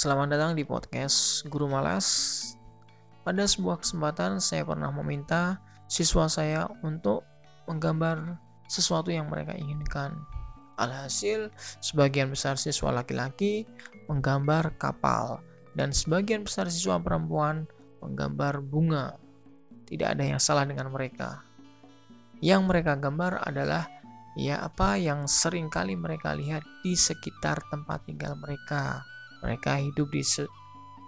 Selamat datang di podcast Guru Malas. Pada sebuah kesempatan saya pernah meminta siswa saya untuk menggambar sesuatu yang mereka inginkan. Alhasil, sebagian besar siswa laki-laki menggambar kapal dan sebagian besar siswa perempuan menggambar bunga. Tidak ada yang salah dengan mereka. Yang mereka gambar adalah ya apa yang sering kali mereka lihat di sekitar tempat tinggal mereka. Mereka hidup di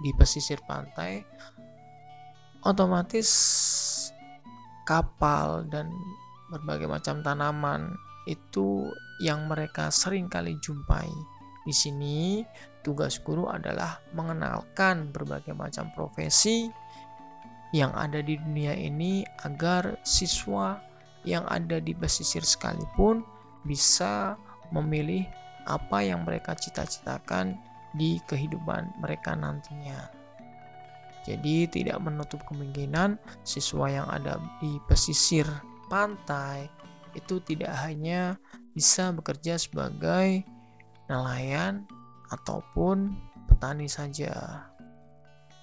di pesisir pantai, otomatis kapal dan berbagai macam tanaman itu yang mereka sering kali jumpai. Di sini tugas guru adalah mengenalkan berbagai macam profesi yang ada di dunia ini agar siswa yang ada di pesisir sekalipun bisa memilih apa yang mereka cita-citakan di kehidupan mereka nantinya. Jadi tidak menutup kemungkinan siswa yang ada di pesisir pantai itu tidak hanya bisa bekerja sebagai nelayan ataupun petani saja.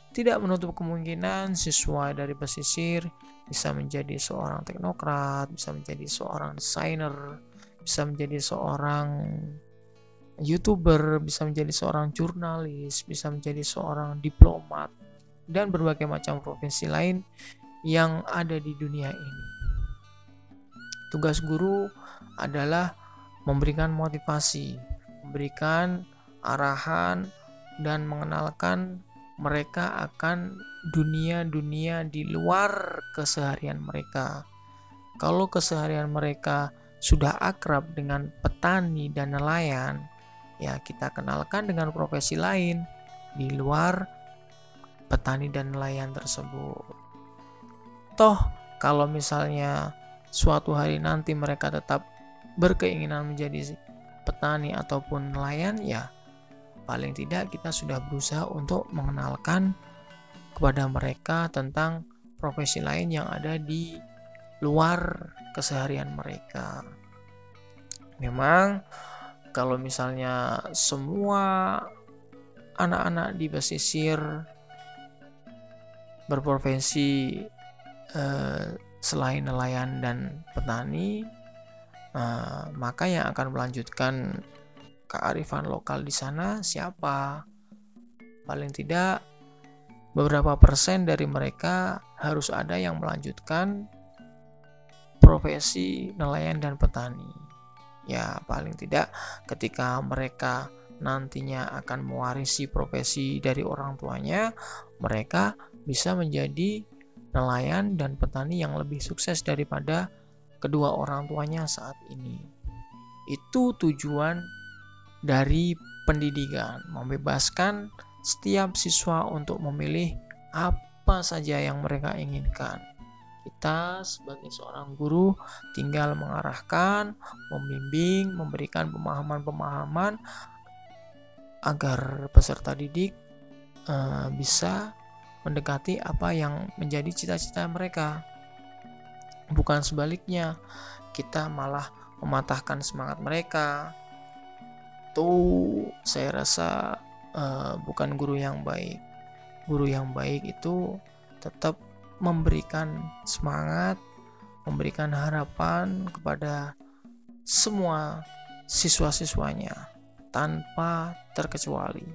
Tidak menutup kemungkinan siswa dari pesisir bisa menjadi seorang teknokrat, bisa menjadi seorang desainer, bisa menjadi seorang youtuber, bisa menjadi seorang jurnalis, bisa menjadi seorang diplomat, dan berbagai macam profesi lain yang ada di dunia ini. Tugas guru adalah memberikan motivasi, memberikan arahan, dan mengenalkan mereka akan dunia-dunia di luar keseharian mereka. Kalau keseharian mereka sudah akrab dengan petani dan nelayan, ya kita kenalkan dengan profesi lain di luar petani dan nelayan tersebut. Toh, kalau misalnya suatu hari nanti mereka tetap berkeinginan menjadi petani ataupun nelayan, ya paling tidak kita sudah berusaha untuk mengenalkan kepada mereka tentang profesi lain yang ada di luar keseharian mereka. Memang kalau misalnya semua anak-anak di pesisir berprofesi eh, selain nelayan dan petani, eh, maka yang akan melanjutkan kearifan lokal di sana siapa? Paling tidak beberapa persen dari mereka harus ada yang melanjutkan profesi nelayan dan petani. Ya, paling tidak ketika mereka nantinya akan mewarisi profesi dari orang tuanya, mereka bisa menjadi nelayan dan petani yang lebih sukses daripada kedua orang tuanya saat ini. Itu tujuan dari pendidikan, membebaskan setiap siswa untuk memilih apa saja yang mereka inginkan. Kita sebagai seorang guru tinggal mengarahkan, membimbing, memberikan pemahaman-pemahaman agar peserta didik uh, bisa mendekati apa yang menjadi cita-cita mereka. Bukan sebaliknya, kita malah mematahkan semangat mereka, itu saya rasa uh, bukan guru yang baik. Guru yang baik itu tetap memberikan semangat, memberikan harapan kepada semua siswa-siswanya tanpa terkecuali.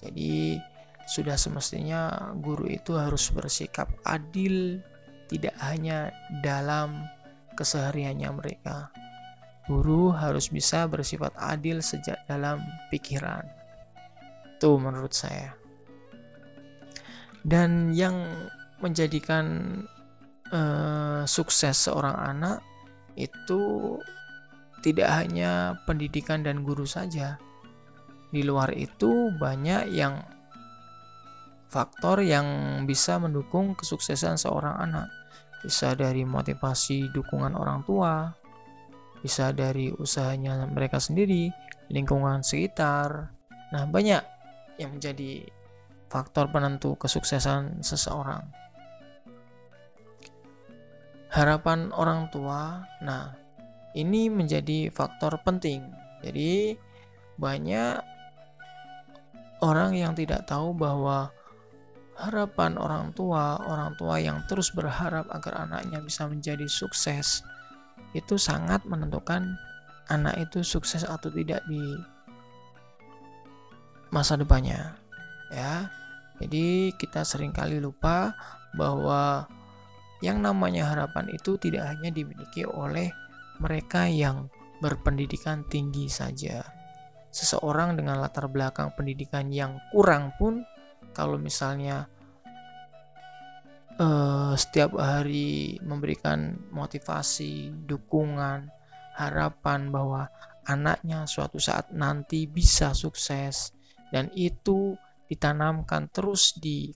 Jadi sudah semestinya guru itu harus bersikap adil tidak hanya dalam kesehariannya mereka, Guru harus bisa bersifat adil sejak dalam pikiran. Itu menurut saya. Dan yang menjadikan uh, sukses seorang anak itu tidak hanya pendidikan dan guru saja. Di luar itu banyak yang faktor yang bisa mendukung kesuksesan seorang anak. Bisa dari motivasi dukungan orang tua, bisa dari usahanya mereka sendiri, lingkungan sekitar. Nah, banyak yang menjadi faktor penentu kesuksesan seseorang. Harapan orang tua, nah, ini menjadi faktor penting. Jadi, banyak orang yang tidak tahu bahwa harapan orang tua, orang tua yang terus berharap agar anaknya bisa menjadi sukses, itu sangat menentukan anak itu sukses atau tidak di masa depannya. Ya. Jadi kita sering kali lupa bahwa yang namanya harapan itu tidak hanya dimiliki oleh mereka yang berpendidikan tinggi saja. Seseorang dengan latar belakang pendidikan yang kurang pun kalau misalnya uh, setiap hari memberikan motivasi, dukungan, harapan bahwa anaknya suatu saat nanti bisa sukses dan itu ditanamkan terus di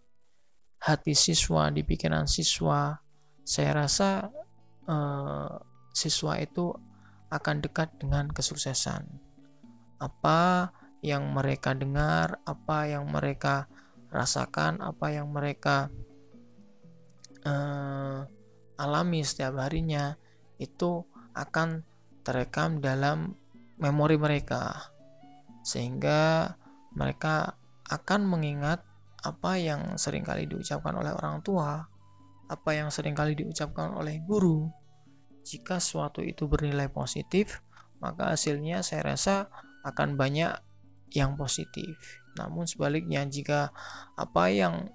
hati siswa, di pikiran siswa, saya rasa uh, siswa itu akan dekat dengan kesuksesan. Apa yang mereka dengar, apa yang mereka rasakan, apa yang mereka uh, alami setiap harinya itu akan terekam dalam memori mereka sehingga mereka akan mengingat apa yang sering kali diucapkan oleh orang tua, apa yang sering kali diucapkan oleh guru. Jika suatu itu bernilai positif, maka hasilnya saya rasa akan banyak yang positif. Namun sebaliknya jika apa yang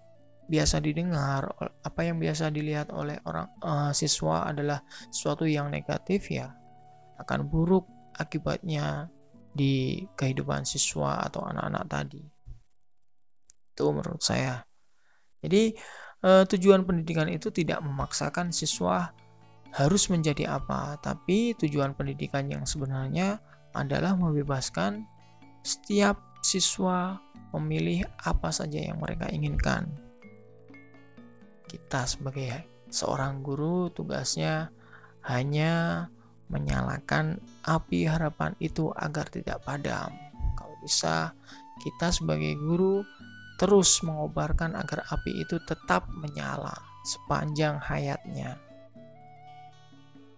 biasa didengar, apa yang biasa dilihat oleh orang uh, siswa adalah sesuatu yang negatif ya akan buruk akibatnya di kehidupan siswa atau anak-anak tadi. Itu menurut saya. Jadi uh, tujuan pendidikan itu tidak memaksakan siswa harus menjadi apa, tapi tujuan pendidikan yang sebenarnya adalah membebaskan setiap siswa memilih apa saja yang mereka inginkan. Kita sebagai seorang guru tugasnya hanya menyalakan api harapan itu agar tidak padam. Kalau bisa, kita sebagai guru terus mengobarkan agar api itu tetap menyala sepanjang hayatnya.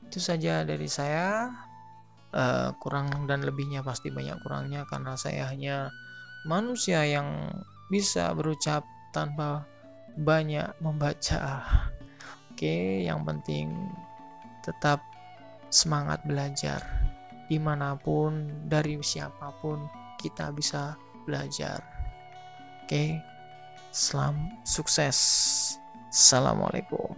Itu saja dari saya. Uh, kurang dan lebihnya pasti banyak kurangnya karena saya hanya manusia yang bisa berucap tanpa banyak membaca. Oke, yang penting tetap semangat belajar. Di mana pun, dari siapa pun, kita bisa belajar. Oke, selam sukses. Assalamualaikum.